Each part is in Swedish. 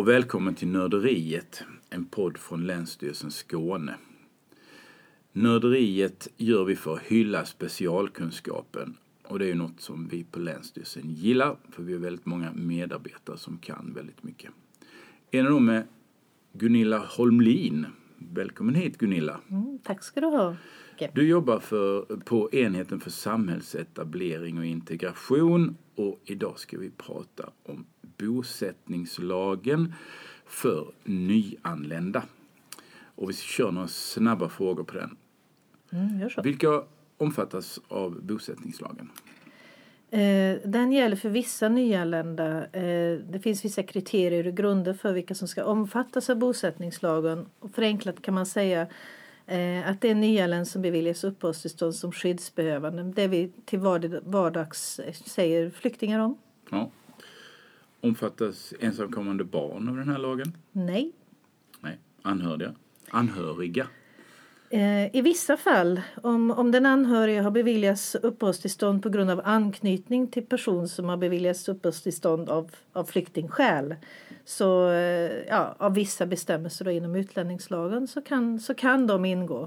Och välkommen till Nörderiet, en podd från Länsstyrelsen Skåne. Nörderiet gör vi för att hylla specialkunskapen och det är ju något som vi på Länsstyrelsen gillar för vi har väldigt många medarbetare som kan väldigt mycket. En av dem är Gunilla Holmlin. Välkommen hit Gunilla. Mm, tack ska du ha. Du jobbar för, på enheten för samhällsetablering och integration och idag ska vi prata om bosättningslagen för nyanlända. Och vi kör några snabba frågor på den. Mm. Vilka omfattas av bosättningslagen? Eh, den gäller för vissa nyanlända. Eh, det finns vissa kriterier och grunder för vilka som ska omfattas av bosättningslagen. Och förenklat kan man säga eh, att det är nyanländ som beviljas uppehållstillstånd som skyddsbehövande. Det vi till vardags säger flyktingar om. Ja. Omfattas ensamkommande barn av den här lagen? Nej. Nej. Anhöriga? Anhöriga? Eh, I vissa fall, om, om den anhöriga har beviljats uppehållstillstånd på grund av anknytning till person som har beviljats uppehållstillstånd av, av flyktingskäl så, eh, ja, av vissa bestämmelser då inom utlänningslagen så kan, så kan de ingå.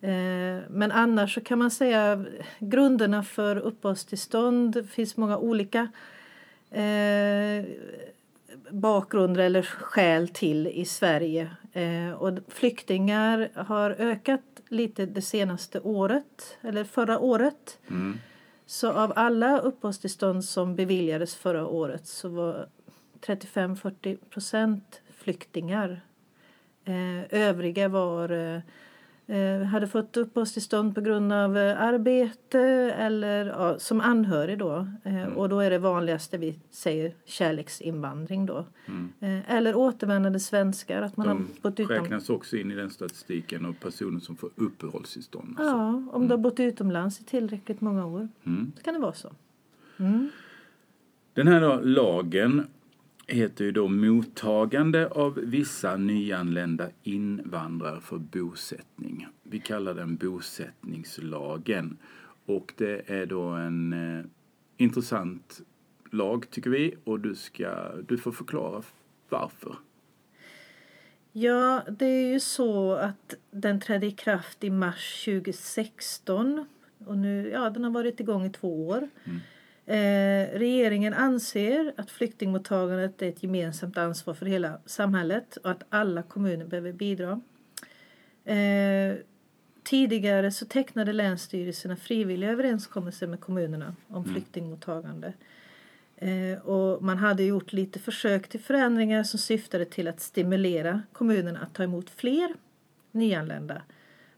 Eh, men annars så kan man säga grunderna för uppehållstillstånd finns många olika eh, bakgrunder eller skäl till i Sverige. Eh, och flyktingar har ökat lite det senaste året, eller förra året. Mm. Så av alla uppehållstillstånd som beviljades förra året så var 35-40 procent flyktingar. Eh, övriga var eh, hade fått uppehållstillstånd på grund av eh, arbete eller ja, som anhörig då. Eh, mm. Och då är det vanligaste vi säger kärleksinvandring då. Mm. Eh, eller återvändande svenskar. Att man De har bott utom... räknas också in i den statistiken av personer som får uppehållstillstånd. Ja, om Mm. du har bott utomlands i tillräckligt många år. Mm. Så kan det vara så. Mm. Den här då, lagen heter ju då mottagande av vissa nyanlända invandrare för bosättning. Vi kallar den bosättningslagen. Och det är då en eh, intressant lag tycker vi och du, ska, du får förklara varför. Ja, det är ju så att den trädde i kraft i mars 2016. Och nu, ja, den har varit igång i två år. Mm. Eh, regeringen anser att flyktingmottagandet är ett gemensamt ansvar för hela samhället och att alla kommuner behöver bidra. Eh, tidigare så tecknade länsstyrelserna frivilliga överenskommelser med kommunerna om flyktingmottagande. Eh, och man hade gjort lite försök till förändringar som syftade till att stimulera kommunerna att ta emot fler nyanlända.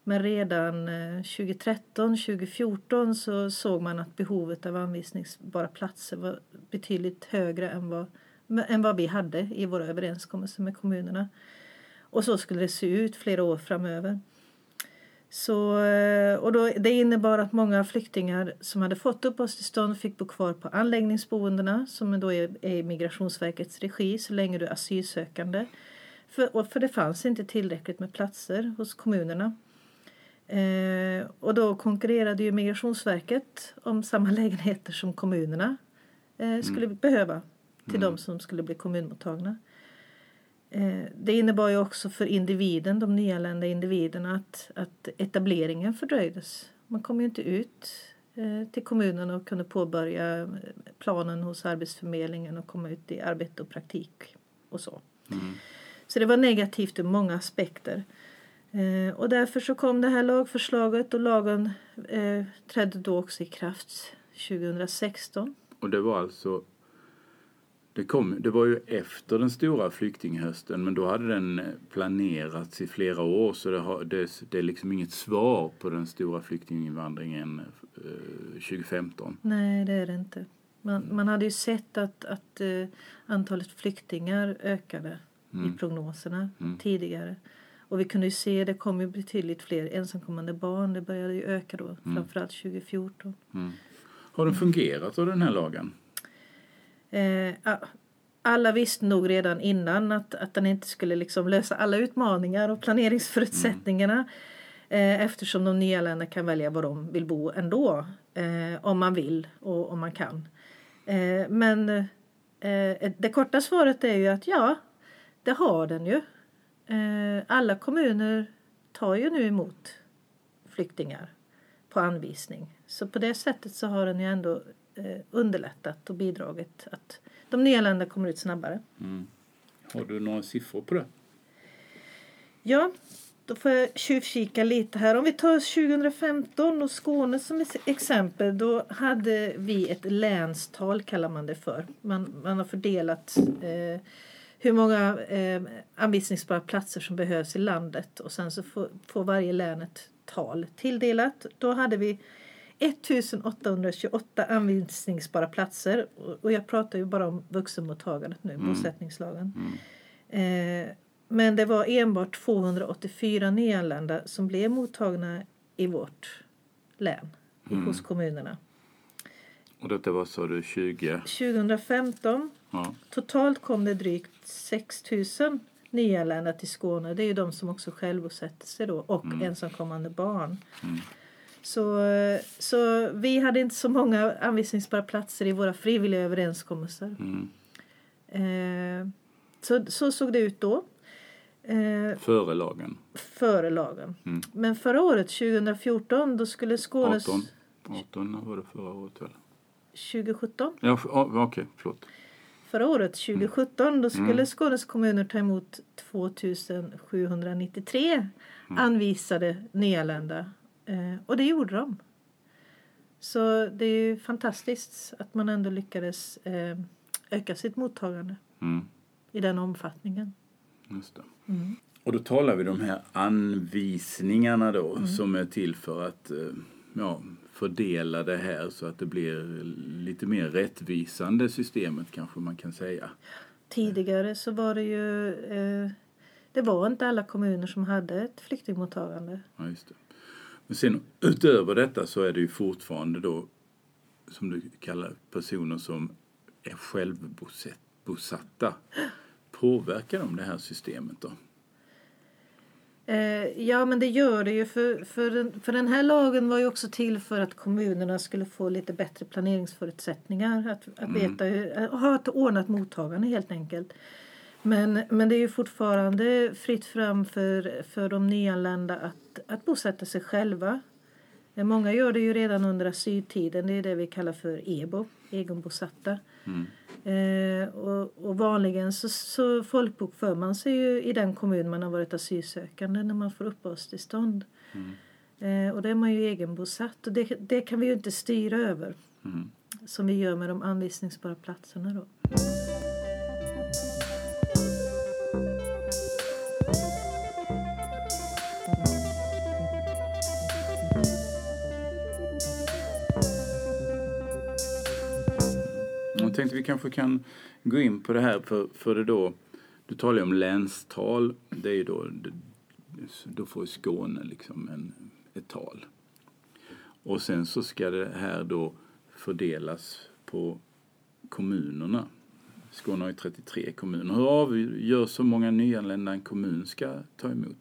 Men redan eh, 2013-2014 så såg man att behovet av anvisningsbara platser var betydligt högre än vad, än vad vi hade i våra överenskommelser med kommunerna. Och så skulle det se ut flera år framöver. Så, eh, och då, det innebar att många flyktingar som hade fått uppehållstillstånd fick bo kvar på anläggningsboendena som då är, är i Migrationsverkets regi så länge du är asylsökande. För, och för det fanns inte tillräckligt med platser hos kommunerna. Eh, och då konkurrerade ju Migrationsverket om samma lägenheter som kommunerna eh, skulle behöva till de som skulle bli kommunmottagna. Eh, det innebar ju också för individen, de nyanlända individerna att, att etableringen fördröjdes. Man kom ju inte ut eh, till kommunen och kunde påbörja planen hos Arbetsförmedlingen och komma ut i arbete och praktik och så. Mm. Så det var negativt ur många aspekter. Eh, och därför så kom det här lagförslaget och lagen eh, trädde då också i kraft 2016. Och det var alltså det, kom, det var ju efter den stora flyktinghösten men då hade den planerats i flera år så det, har, det, det är liksom inget svar på den stora flyktinginvandringen eh, 2015. Nej, det är det inte. Man, man hade ju sett att, att eh, antalet flyktingar ökade i prognoserna Mm. tidigare. Och vi kunde ju se det kom ju betydligt fler ensamkommande barn. Det började ju öka då, framförallt 2014. Har den fungerat då den här lagen? Eh, alla visste nog redan innan att, att den inte skulle liksom lösa alla utmaningar och planeringsförutsättningarna. Eh, eftersom de nyanlända kan välja var de vill bo ändå. Eh, om man vill och om man kan. Eh, men Eh, det korta svaret är ju att ja, det har den ju. Eh, alla kommuner tar ju nu emot flyktingar på anvisning. Så på det sättet så har den ju ändå eh, underlättat och bidragit att de nyanlända kommer ut snabbare. Mm. Har du några siffror på det? Ja, då får jag tjuvkika lite här. Om vi tar 2015 och Skåne som exempel. Då hade vi ett länstal kallar man det för. Man, man har fördelat eh, hur många eh, anvisningsbara platser som behövs i landet och sen så får, får varje län ett tal tilldelat. Då hade vi 1828 anvisningsbara platser och jag pratar ju bara om vuxenmottagandet nu, mm. bosättningslagen. Mm. Eh, men det var enbart 284 nyanlända som blev mottagna i vårt län, mm. hos kommunerna. Och detta var sa du 20? 2015. Ja. Totalt kom det drygt 6 000 nyanlända till Skåne. Det är ju de som också självbosätter sig då och mm. ensamkommande barn. Mm. Så, så vi hade inte så många anvisningsbara platser i våra frivilliga överenskommelser. Mm. Eh, så, så såg det ut då. Eh, före lagen? Före lagen. Mm. Men förra året, 2014, då skulle Skånes... 18, 18 var det förra året väl? 2017? Ja, okej, okay, förlåt. Förra året, 2017, mm. då skulle mm. Skånes kommuner ta emot 2793 mm. anvisade nyanlända. Eh, och det gjorde de. Så det är ju fantastiskt att man ändå lyckades eh, öka sitt mottagande mm. i den omfattningen. Just. Mm. Och då talar vi de här anvisningarna då mm. som är till för att eh, ja, fördela det här så att det blir lite mer rättvisande systemet kanske man kan säga. Tidigare så var det ju eh, det var inte alla kommuner som hade ett flyktingmottagande. Ja, just det. Men sen utöver detta så är det ju fortfarande då som du kallar personer som är självbosatta. Påverkar de det här systemet då? Eh, ja, men det gör det ju. För, för, den, för den här lagen var ju också till för att kommunerna skulle få lite bättre planeringsförutsättningar. Att, att mm. veta hur, ha ett ordnat mottagande helt enkelt. Men, men det är ju fortfarande fritt fram för, för de nyanlända att, att bosätta sig själva. Många gör det ju redan under asyltiden. Det är det vi kallar för EBO, egenbosatta. Mm. Eh, och, vanligen så, så folkbokför man sig ju i den kommun man har varit asylsökande när man får uppehållstillstånd. Mm. Eh, och då är man ju egenbosatt och det, det kan vi ju inte styra över. Mm. Som vi gör med de anvisningsbara platserna då. Tänkte vi kanske kan gå in på det här för, för det då, du talar ju om länstal, det är ju då, då får Skåne liksom en, ett tal. Och sen så ska det här då fördelas på kommunerna. Skåne har ju 33 kommuner. Hur avgörs så många nyanlända en kommun ska ta emot?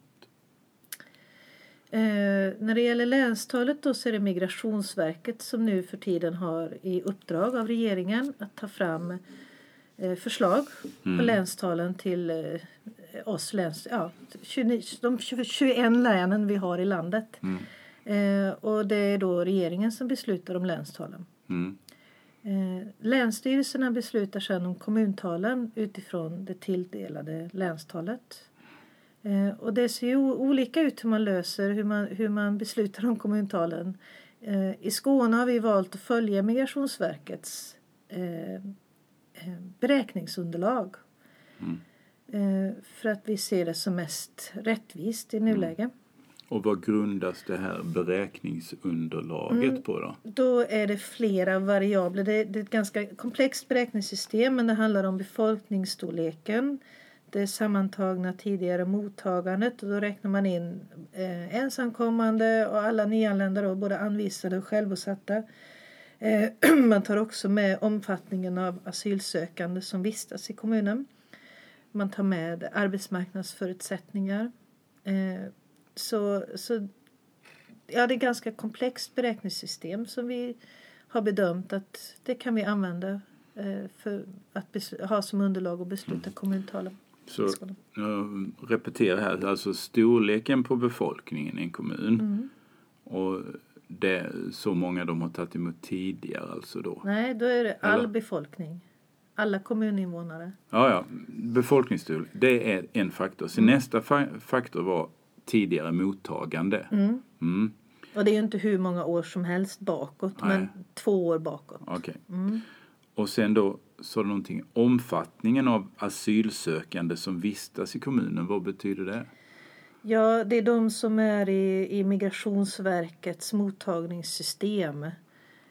Eh, när det gäller länstalet då så är det Migrationsverket som nu för tiden har i uppdrag av regeringen att ta fram eh, förslag mm. på länstalen till eh, oss läns, ja, 20, de 21 länen vi har i landet. Mm. Eh, och det är då regeringen som beslutar om länstalen. Mm. Eh, länsstyrelserna beslutar sedan om kommuntalen utifrån det tilldelade länstalet. Eh, och det ser ju olika ut hur man löser, hur man, hur man beslutar om kommuntalen. Eh, I Skåne har vi valt att följa Migrationsverkets eh, beräkningsunderlag. Mm. För att vi ser det som mest rättvist i nuläget. Mm. Och vad grundas det här beräkningsunderlaget mm, på då? Då är det flera variabler. Det är, det är ett ganska komplext beräkningssystem men det handlar om befolkningsstorleken, det sammantagna tidigare mottagandet och då räknar man in eh, ensamkommande och alla nyanlända då, både anvisade och självbosatta. Eh, man tar också med omfattningen av asylsökande som vistas i kommunen. Man tar med arbetsmarknadsförutsättningar. Eh, så, så ja, det är ett ganska komplext beräkningssystem som vi har bedömt att det kan vi använda eh, för att ha som underlag och besluta kommuntalen. Så jag repeterar här, alltså storleken på befolkningen i en kommun Mm. och det så många de har tagit emot tidigare alltså då. Nej, då är det all Eller? befolkning. Alla kommuninvånare. Ja, ja, befolkningsstorlek, det är en faktor. Så nästa fa- faktor var tidigare mottagande. Mm. Mm, Och det är ju inte hur många år som helst bakåt, Nej. men två år bakåt. okej. Mm. Och sen då sa du någonting, omfattningen av asylsökande som vistas i kommunen, vad betyder det? Ja, det är de som är i, i Migrationsverkets mottagningssystem.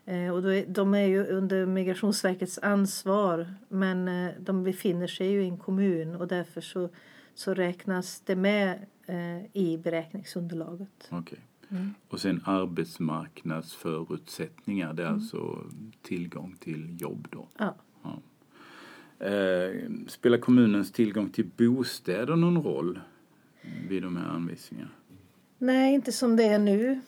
Eh, och är, de är ju under Migrationsverkets ansvar men eh, de befinner sig ju i en kommun och därför så, så räknas det med eh, i beräkningsunderlaget. Okej. Mm. Och sen arbetsmarknadsförutsättningar, det är alltså tillgång till jobb då. Ja. Eh, spelar kommunens tillgång till bostäder någon roll vid de här anvisningarna? Nej, inte som det är nu.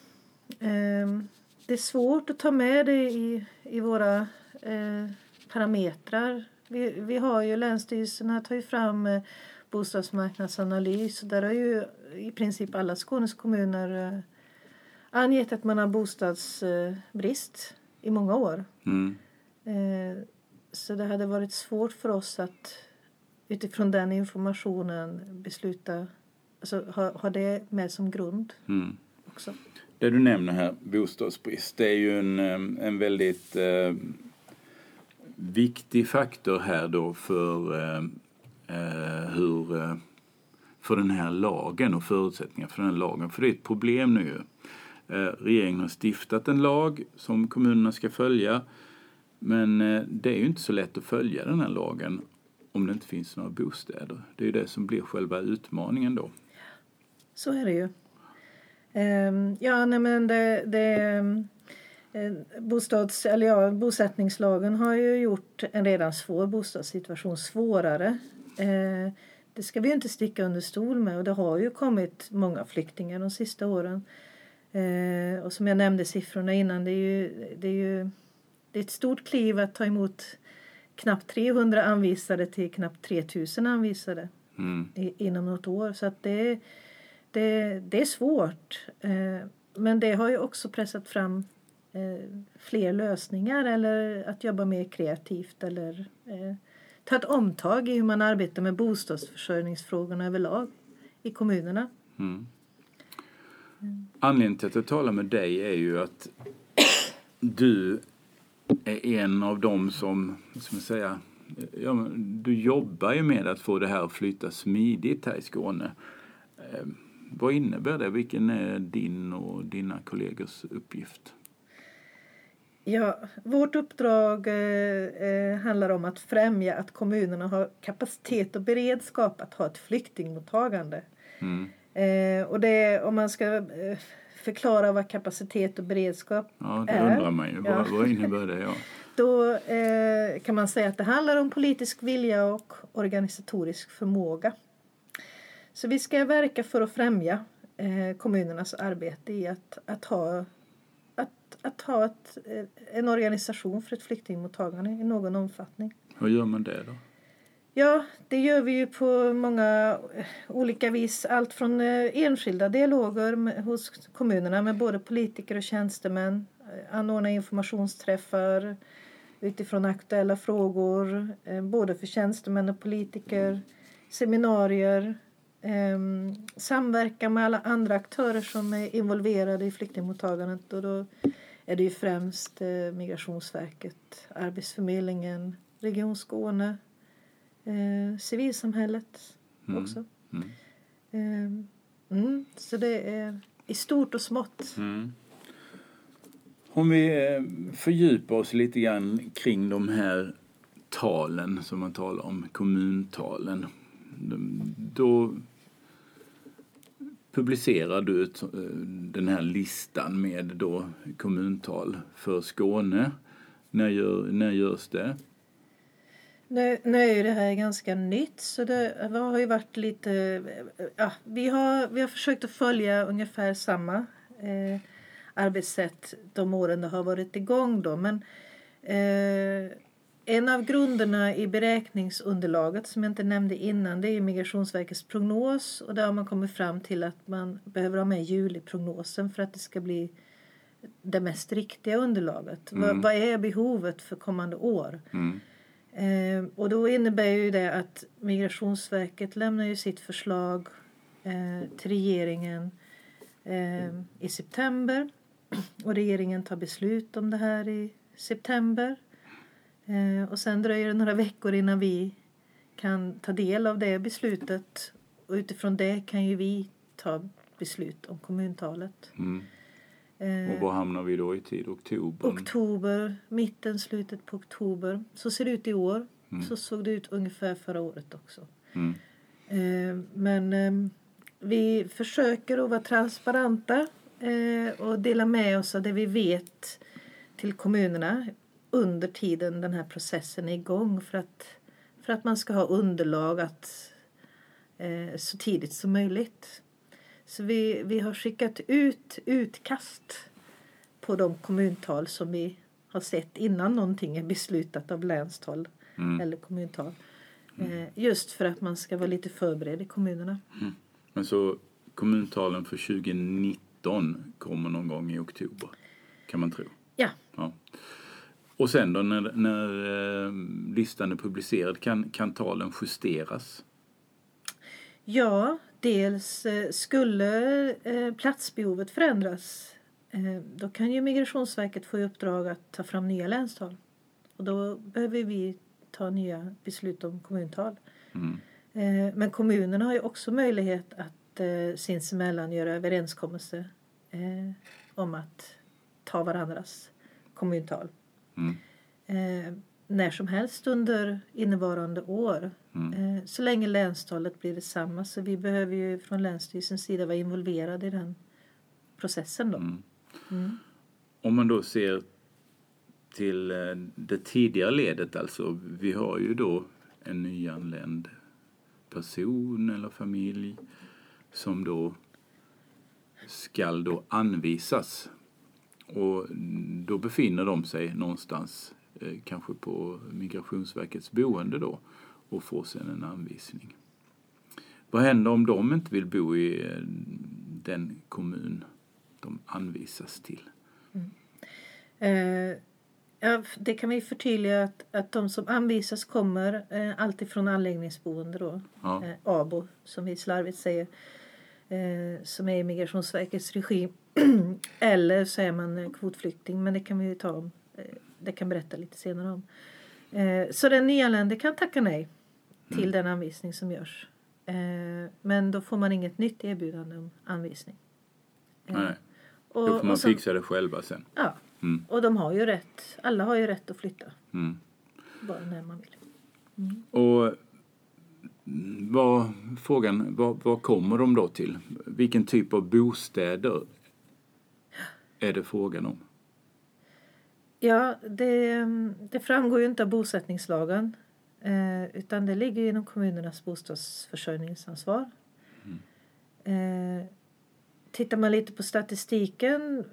Eh, det är svårt att ta med det i, i våra eh, parametrar. Vi, vi har ju Länsstyrelserna tar ju fram eh, bostadsmarknadsanalys. Där har ju i princip alla Skånes kommuner eh, angett att man har bostadsbrist i många år. Mm. Så det hade varit svårt för oss att utifrån den informationen besluta, alltså ha, ha det med som grund Mm. också. Det du nämner här, bostadsbrist, det är ju en, en väldigt eh, viktig faktor här då för eh, hur eh, för den här lagen och förutsättningar för den här lagen. För det är ett problem nu. Eh, regeringen har stiftat en lag som kommunerna ska följa. Men eh, det är ju inte så lätt att följa den här lagen om det inte finns några bostäder. Det är ju det som blir själva utmaningen då. Så är det ju. Ehm, ja, nej men det, det eh, bostads, eller ja, bosättningslagen har ju gjort en redan svår bostadssituation svårare. Ehm, det ska vi ju inte sticka under stol med och det har ju kommit många flyktingar de sista åren. Ehm, och som jag nämnde siffrorna innan, det är ju, det är ju det är ett stort kliv att ta emot knappt 300 anvisade till knappt 3000 anvisade Mm. i, inom något år. Så att det, det, det är svårt. Eh, men det har ju också pressat fram eh, fler lösningar eller att jobba mer kreativt eller eh, ta ett omtag i hur man arbetar med bostadsförsörjningsfrågorna överlag i kommunerna. Mm. Anledningen till att jag talar med dig är ju att du är en av dem som, man säga, ja, du jobbar ju med att få det här att flytta smidigt här i Skåne. Eh, vad innebär det? Vilken är din och dina kollegors uppgift? Ja, vårt uppdrag eh, eh, handlar om att främja att kommunerna har kapacitet och beredskap att ha ett flyktingmottagande. Mm. Eh, och det, om man ska eh, förklara vad kapacitet och beredskap Ja, det är, undrar man ju. Ja. Vad, vad innebär det? Ja. då eh, kan man säga att det handlar om politisk vilja och organisatorisk förmåga. Så vi ska verka för att främja eh, kommunernas arbete i att, att ha, att, att ha ett, eh, en organisation för ett flyktingmottagande i någon omfattning. Hur gör man det då? Ja, det gör vi ju på många eh, olika vis. Allt från eh, enskilda dialoger hos kommunerna med både politiker och tjänstemän. Eh, anordna informationsträffar utifrån aktuella frågor, både för tjänstemän och politiker. Seminarier. Ehm, Samverka med alla andra aktörer som är involverade i flyktingmottagandet. Och då är det ju främst Migrationsverket, Arbetsförmedlingen, Region Skåne, eh, civilsamhället Mm. också. Mm. Eh, mm, så det är i stort och smått. Mm. Om vi eh, fördjupar oss lite grann kring de här talen som man talar om, kommuntalen. Då publicerar du eh, den här listan med då kommuntal för Skåne. När, gör, när görs det? Nu, nu är ju det här ganska nytt så det har ju varit lite... Ja, vi, har, vi har försökt att följa ungefär samma eh, arbetssätt de åren det har varit igång då. Men eh, en av grunderna i beräkningsunderlaget som jag inte nämnde innan det är Migrationsverkets prognos och där har man kommit fram till att man behöver ha med juliprognosen för att det ska bli det mest riktiga underlaget. Mm. Vad, vad är behovet för kommande år? Mm. Eh, och då innebär ju det att Migrationsverket lämnar ju sitt förslag eh, till regeringen eh, i september och regeringen tar beslut om det här i september. Eh, och sen dröjer det några veckor innan vi kan ta del av det beslutet och utifrån det kan ju vi ta beslut om kommuntalet. Mm. Eh, Och var hamnar vi då i tid? Oktober? oktober, mitten, slutet på oktober. Så ser det ut i år. Så såg det ut ungefär förra året också. Mm. Eh, men eh, vi försöker att vara transparenta eh, och dela med oss av det vi vet till kommunerna under tiden den här processen är igång för att, för att man ska ha underlag att, så tidigt som möjligt. Så vi, vi har skickat ut utkast på de kommuntal som vi har sett innan någonting är beslutat av länstal Mm. eller kommuntal. Eh, just för att man ska vara lite förberedd i kommunerna. Men så kommuntalen för 2019 kommer någon gång i oktober, kan man tro. Ja, Ja. Och sen då när, när eh, listan är publicerad, kan, kan talen justeras? ja dels eh, skulle eh, platsbehovet förändras eh, då kan ju Migrationsverket få i uppdrag att ta fram nya länstal. Och då behöver vi ta nya beslut om kommuntal. Mm. Men kommunerna har ju också möjlighet att sinsemellan göra överenskommelser om att ta varandras kommuntal. Mm. När som helst under innevarande år. Mm. Eh, så länge länstalet blir detsamma. Så vi behöver ju från Länsstyrelsens sida vara involverade i den processen då. Mm. Mm. Om man då ser till eh, det tidigare ledet, alltså vi har ju då en nyanländ person eller familj som då skall då anvisas. Och då befinner de sig någonstans, kanske på Migrationsverkets boende då, och får sedan en anvisning. Vad händer om de inte vill bo i eh, den kommun de anvisas till? Eh, ja, det kan vi förtydliga att, att de som anvisas kommer eh, alltid från anläggningsboende då. Ja. Eh, ABO som vi slarvigt säger. Eh, som är i Migrationsverkets regi. Eller så är man eh, kvotflykting men det kan vi ju ta om. Det kan berätta lite senare om. Eh, så den nyanlände kan tacka nej till den anvisning som görs. Eh, men då får man inget nytt erbjudande om anvisning. Eh, Nej, och, då får man sen- fixa det själva sen. Ja, Mm. och de har ju rätt. Alla har ju rätt att flytta. Mm. Bara när man vill. Och mm, vad, frågan, vad, vad kommer de då till? Vilken typ av bostäder är det frågan om? Ja, det, det framgår ju inte av bosättningslagen. Eh, utan det ligger inom kommunernas bostadsförsörjningsansvar. Mm. tittar man lite på statistiken,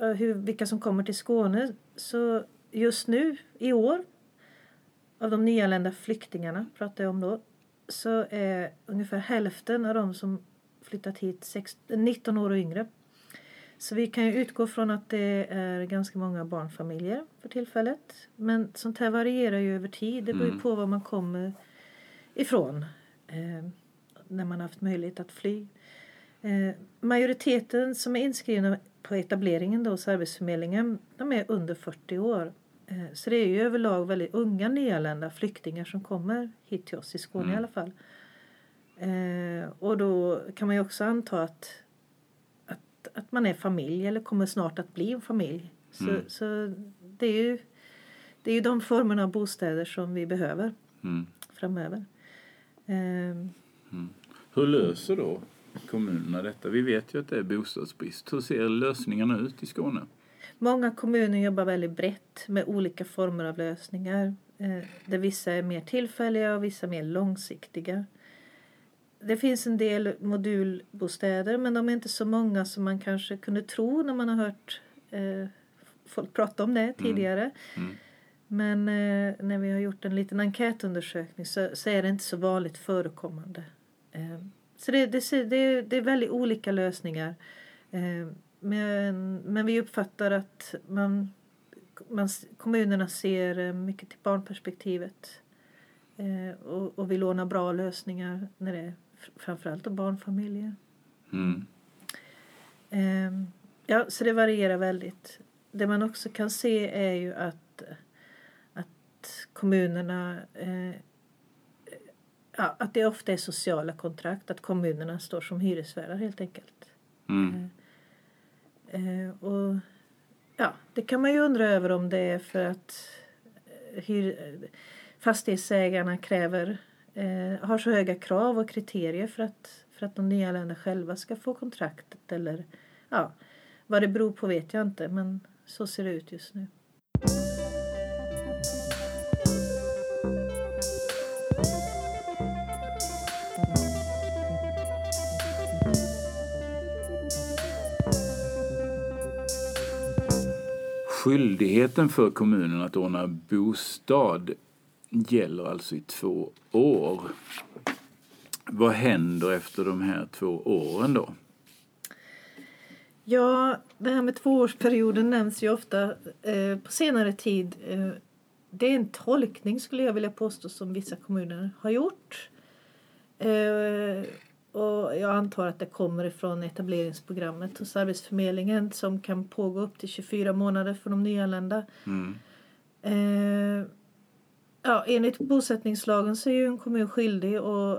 eh, hur, vilka som kommer till Skåne, så just nu i år, av de nyanlända flyktingarna pratar jag om då, så är ungefär hälften av de som flyttat hit 19 år och yngre. Så vi kan ju utgå från att det är ganska många barnfamiljer för tillfället. Men sånt här varierar ju över tid. Det beror ju Mm. på var man kommer ifrån eh, när man har haft möjlighet att fly. Eh, majoriteten som är inskrivna på etableringen då hos Arbetsförmedlingen, de är under 40 år. Eh, så det är ju överlag väldigt unga nyanlända flyktingar som kommer hit till oss i Skåne Mm. i alla fall. Eh, och då kan man ju också anta att, att, man är familj eller kommer snart att bli en familj. Så, Mm. så det, är ju, det är ju de formerna av bostäder som vi behöver Mm. framöver. Eh, Hur löser då kommunerna detta? Vi vet ju att det är bostadsbrist. Hur ser lösningarna ut i Skåne? Många kommuner jobbar väldigt brett med olika former av lösningar. Eh, där vissa är mer tillfälliga och vissa mer långsiktiga. Det finns en del modulbostäder men de är inte så många som man kanske kunde tro när man har hört eh, folk prata om det tidigare. Mm. Men eh, när vi har gjort en liten enkätundersökning så, så är det inte så vanligt förekommande. Eh, så det, det, det, det är väldigt olika lösningar. Eh, men, men vi uppfattar att man, man, kommunerna ser eh, mycket till barnperspektivet eh, och, och vill låna bra lösningar när det framförallt barnfamiljer. Mm. Eh, ja, så det varierar väldigt. Det man också kan se är ju att, att kommunerna eh, ja, att det ofta är sociala kontrakt, att kommunerna står som hyresvärdar helt enkelt. Mm. Eh, eh, och ja, det kan man ju undra över om det är för att eh, hyr, fastighetsägarna kräver, eh, har så höga krav och kriterier för att, för att de nyanlända själva ska få kontraktet eller ja, vad det beror på vet jag inte men så ser det ut just nu. Skyldigheten för kommunen att ordna bostad gäller alltså i två år. Vad händer efter de här två åren då? Ja, det här med tvåårsperioden nämns ju ofta eh, på senare tid. Eh, det är en tolkning skulle jag vilja påstå som vissa kommuner har gjort. Eh, och jag antar att det kommer ifrån etableringsprogrammet hos Arbetsförmedlingen som kan pågå upp till 24 månader för de nyanlända. Mm. Ja, enligt bosättningslagen så är ju en kommun skyldig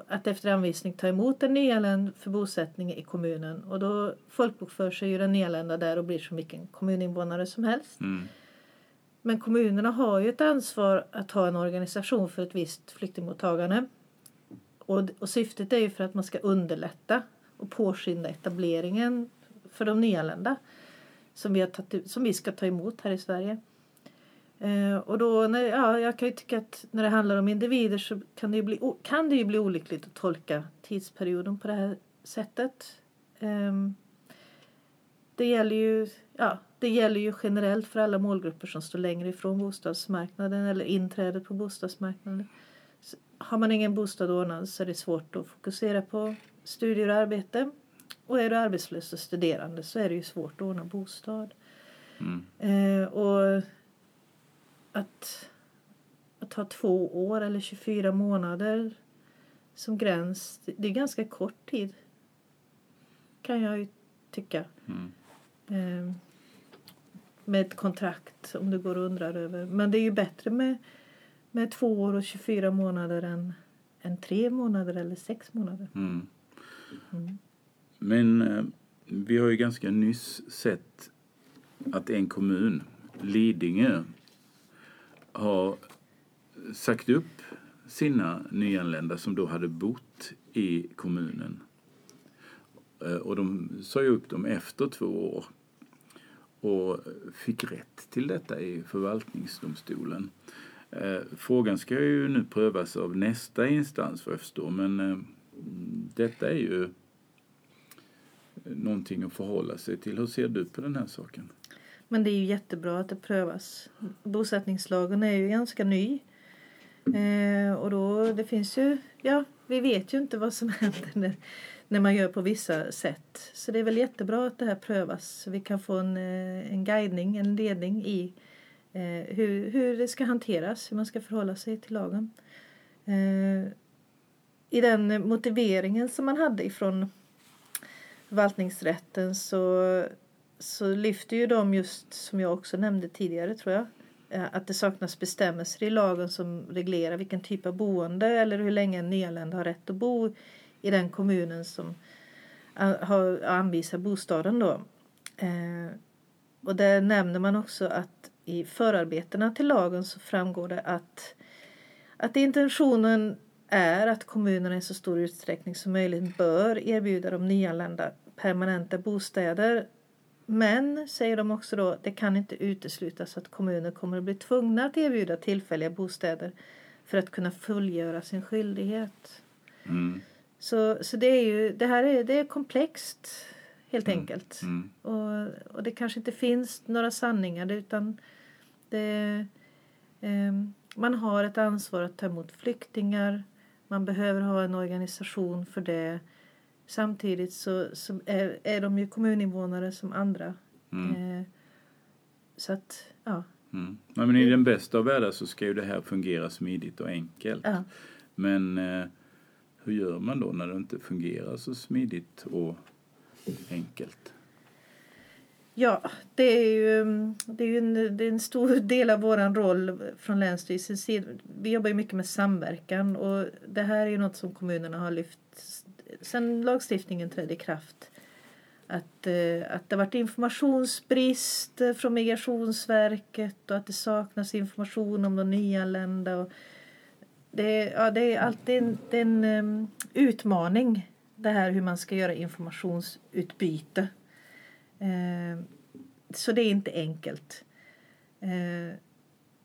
att efter anvisning ta emot en nyanländ för bosättning i kommunen. Och då folkbokför sig ju den nyanlända där och blir som vilken kommuninvånare som helst. Mm. Men kommunerna har ju ett ansvar att ha en organisation för ett visst flyktingmottagande. Och, och syftet är ju för att man ska underlätta och påskynda etableringen för de nyanlända som vi, har tagit, som vi ska ta emot här i Sverige. Eh, och då, när, ja, jag kan ju tycka att när det handlar om individer så kan det ju bli, kan det ju bli olyckligt att tolka tidsperioden på det här sättet. Eh, det gäller ju ja, det gäller ju generellt för alla målgrupper som står längre ifrån bostadsmarknaden eller inträdet på bostadsmarknaden har man ingen bostad ordnad så är det svårt att fokusera på studier och arbete. Och är du arbetslös och studerande så är det ju svårt att ordna bostad. Mm. Eh, och att, att ha två år eller 24 månader som gräns, det är ganska kort tid. Kan jag ju tycka. Mm. Eh, med ett kontrakt om du går och undrar över. Men det är ju bättre med med två år och 24 månader än, än tre månader eller sex månader. Mm. Mm. Men eh, vi har ju ganska nyss sett att en kommun, Lidingö, har sagt upp sina nyanlända som då hade bott i kommunen. Eh, och de sa ju upp dem efter två år och fick rätt till detta i förvaltningsdomstolen. Eh, frågan ska ju nu prövas av nästa instans för jag förstår men eh, detta är ju någonting att förhålla sig till. Hur ser du på den här saken? Men det är ju jättebra att det prövas. Bosättningslagen är ju ganska ny. Eh, och då, det finns ju, ja, vi vet ju inte vad som händer när, när man gör på vissa sätt. Så det är väl jättebra att det här prövas så vi kan få en, eh, en guidning, en ledning i eh, hur, hur det ska hanteras, hur man ska förhålla sig till lagen. Eh, I den motiveringen som man hade ifrån förvaltningsrätten så, så lyfter ju de just, som jag också nämnde tidigare tror jag, eh, att det saknas bestämmelser i lagen som reglerar vilken typ av boende eller hur länge en nyanländ har rätt att bo i den kommunen som har anvisar bostaden då. Eh, och där nämner man också att i förarbetena till lagen så framgår det att, att intentionen är att kommunerna i så stor utsträckning som möjligt bör erbjuda de nyanlända permanenta bostäder. Men, säger de också då, det kan inte uteslutas att kommuner kommer att bli tvungna att erbjuda tillfälliga bostäder för att kunna fullgöra sin skyldighet. Mm. Så, så det, är ju, det här är, det är komplext helt mm. enkelt. Mm. Och, och det kanske inte finns några sanningar utan det, Ehm, man har ett ansvar att ta emot flyktingar. Man behöver ha en organisation för det. Samtidigt så, så är, är de ju kommuninvånare som andra. Mm. Eh, så att, ja. Mm. Ja, men I den bästa av världar så ska ju det här fungera smidigt och enkelt. ja. Men eh, hur gör man då när det inte fungerar så smidigt och enkelt? Ja, det är ju, det är ju en, det är en stor del av vår roll från Länsstyrelsens sida. Vi jobbar ju mycket med samverkan och det här är ju något som kommunerna har lyft Sen lagstiftningen trädde i kraft. Att, eh, att det har varit informationsbrist eh, från Migrationsverket och att det saknas information om de nyanlända. Och det, är- ja, det är alltid en, det är en eh, utmaning det här hur man ska göra informationsutbyte. Så det är inte enkelt.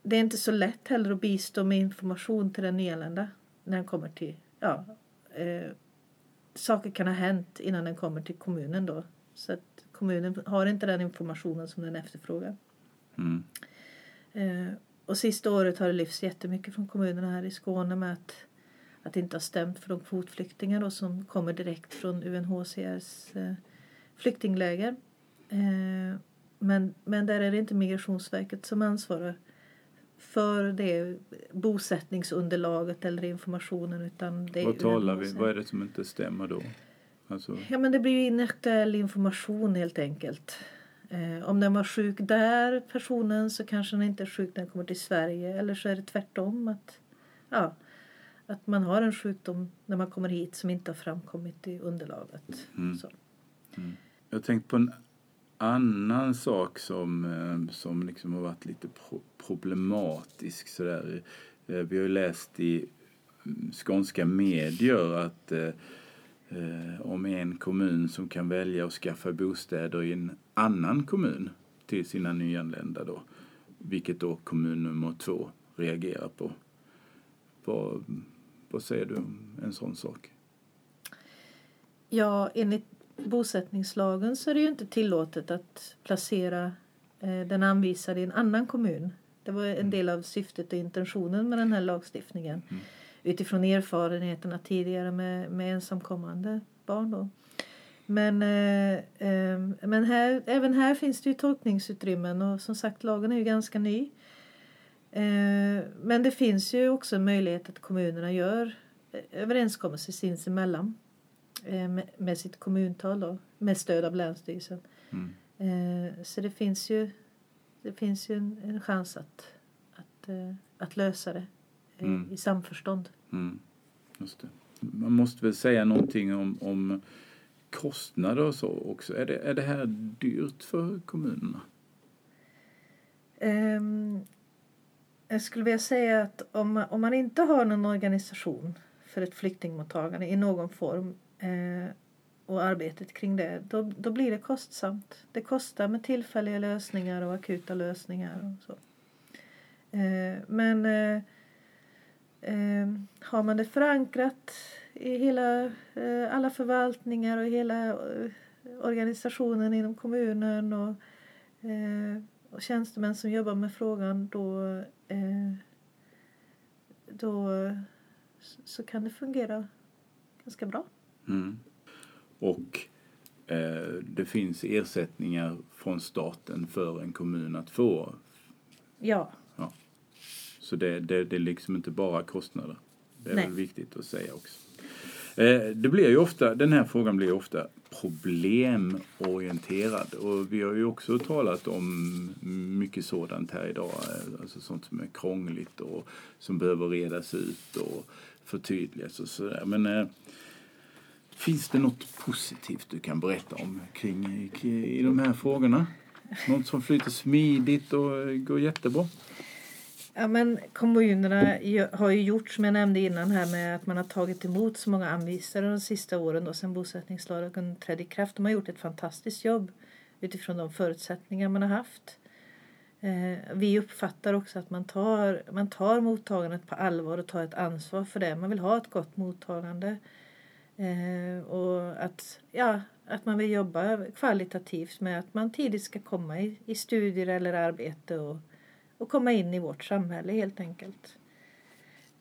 Det är inte så lätt heller att bistå med information till den nyanlända när den kommer till... Ja, saker kan ha hänt innan den kommer till kommunen då. Så att kommunen har inte den informationen som den efterfrågar. Mm. Eh, och sista året har det lyfts jättemycket från kommunerna här i Skåne med att, att det inte har stämt för de kvotflyktingar då, som kommer direkt från UNHCRs eh, flyktingläger. Eh, men, men där är det inte Migrationsverket som ansvarar för det bosättningsunderlaget eller informationen utan det Vad talar vi? Vad är det som inte stämmer då? Alltså, Ja, men det blir ju inaktuell information helt enkelt. Eh, om den var sjuk där, personen, så kanske den inte är sjuk när den kommer till Sverige. Eller så är det tvärtom. Att, ja, att man har en sjukdom när man kommer hit som inte har framkommit i underlaget. Mm. Så. jag har tänkt på en annan sak som, eh, som liksom har varit lite pro- problematisk. Sådär. Eh, vi har ju läst i mm, skånska medier att eh, eh, om en kommun som kan välja att skaffa bostäder i en annan kommun till sina nyanlända då. Vilket då kommun nummer två reagerar på. Vad, vad säger du om en sån sak? Ja, enligt bosättningslagen så är det ju inte tillåtet att placera eh, den anvisade i en annan kommun. Det var en del av syftet och intentionen med den här lagstiftningen. Mm. Utifrån erfarenheterna tidigare med, med ensamkommande barn. Då. Men, eh, eh, men här, även här finns det ju tolkningsutrymmen och som sagt lagen är ju ganska ny. Eh, men det finns ju också möjlighet att kommunerna gör eh, överenskommelser sinsemellan med, med sitt kommuntal då, med stöd av Länsstyrelsen. Mm. Eh, så det finns ju, det finns ju en, en chans att, att, eh, att lösa det eh, Mm. i samförstånd. Mm, just det. Man måste väl säga någonting om, om kostnader och så också. Är det, är det här dyrt för kommunerna? Ehm, jag skulle vilja säga att om man, om man inte har någon organisation för ett flyktingmottagande i någon form eh, och arbetet kring det, då, då blir det kostsamt. Det kostar med tillfälliga lösningar och akuta lösningar och så. Eh, men eh, eh, har man det förankrat i hela, eh, alla förvaltningar och hela eh, organisationen inom kommunen och eh, och tjänstemän som jobbar med frågan då, eh, då så kan det fungera ganska bra. Mm. Och eh, det finns ersättningar från staten för en kommun att få. Ja, Så det, det, det är liksom inte bara kostnader. Det är Nej. väl viktigt att säga också. Eh, det blir ju ofta, den här frågan blir ofta problemorienterad och vi har ju också talat om mycket sådant här idag. eh, Alltså sånt som är krångligt och som behöver redas ut och förtydligas och sådär. Men eh, finns det något positivt du kan berätta om kring, kring i de här frågorna? Något som flyter smidigt och eh, går jättebra? ja men kommunerna har ju gjort som jag nämnde innan här med att man har tagit emot så många anvisare de sista åren då sedan bosättningslagen trädde i kraft. De har gjort ett fantastiskt jobb utifrån de förutsättningar man har haft. Eh, vi uppfattar också att man tar, man tar mottagandet på allvar och tar ett ansvar för det. Man vill ha ett gott mottagande. Eh, och att, ja, att man vill jobba kvalitativt med att man tidigt ska komma i, i studier eller arbete och, och komma in i vårt samhälle helt enkelt.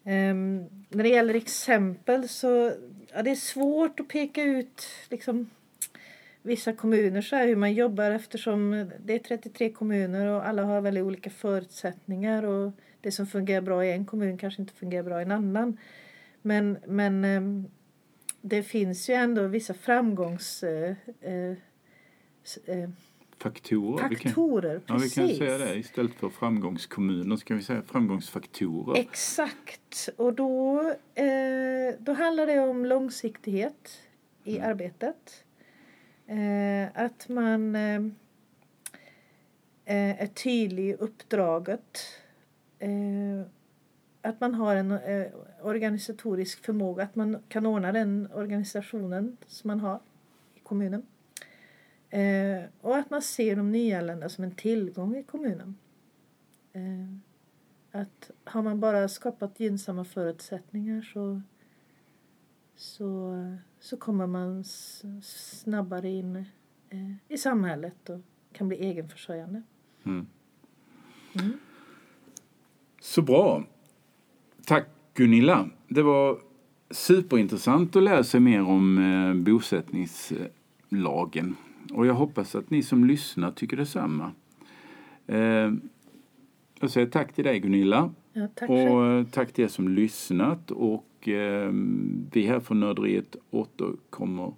Um, när det gäller exempel så ja, det är svårt att peka ut liksom, vissa kommuner så här, hur man jobbar eftersom det är 33 kommuner och alla har väldigt olika förutsättningar och det som fungerar bra i en kommun kanske inte fungerar bra i en annan. Men, men um, det finns ju ändå vissa framgångs... Uh, uh, faktorer. Faktorer, vi kan, precis. Ja, vi kan säga det. Istället för framgångskommuner ska vi säga framgångsfaktorer. Exakt. Och då, eh, då handlar det om långsiktighet i mm. arbetet. Eh, att man eh, eh är tydlig i uppdraget. Att man har en eh, organisatorisk förmåga, att man kan ordna den organisationen som man har i kommunen. Eh, och att man ser de nyanlända som en tillgång i kommunen. Eh, att har man bara skapat gynnsamma förutsättningar så, så, så kommer man snabbare in eh, i samhället och kan bli egenförsörjande. Mm. Mm. Så bra. Tack Gunilla. Det var superintressant att lära sig mer om eh, bosättningslagen. Och jag hoppas att ni som lyssnar tycker detsamma. Eh, jag säger tack till dig Gunilla. Ja, tack och eh, tack till er som lyssnat. Och vi här från Nörderiet återkommer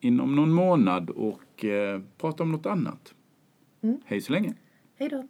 inom någon månad och pratar om något annat. Mm. Hej så länge. Hej då.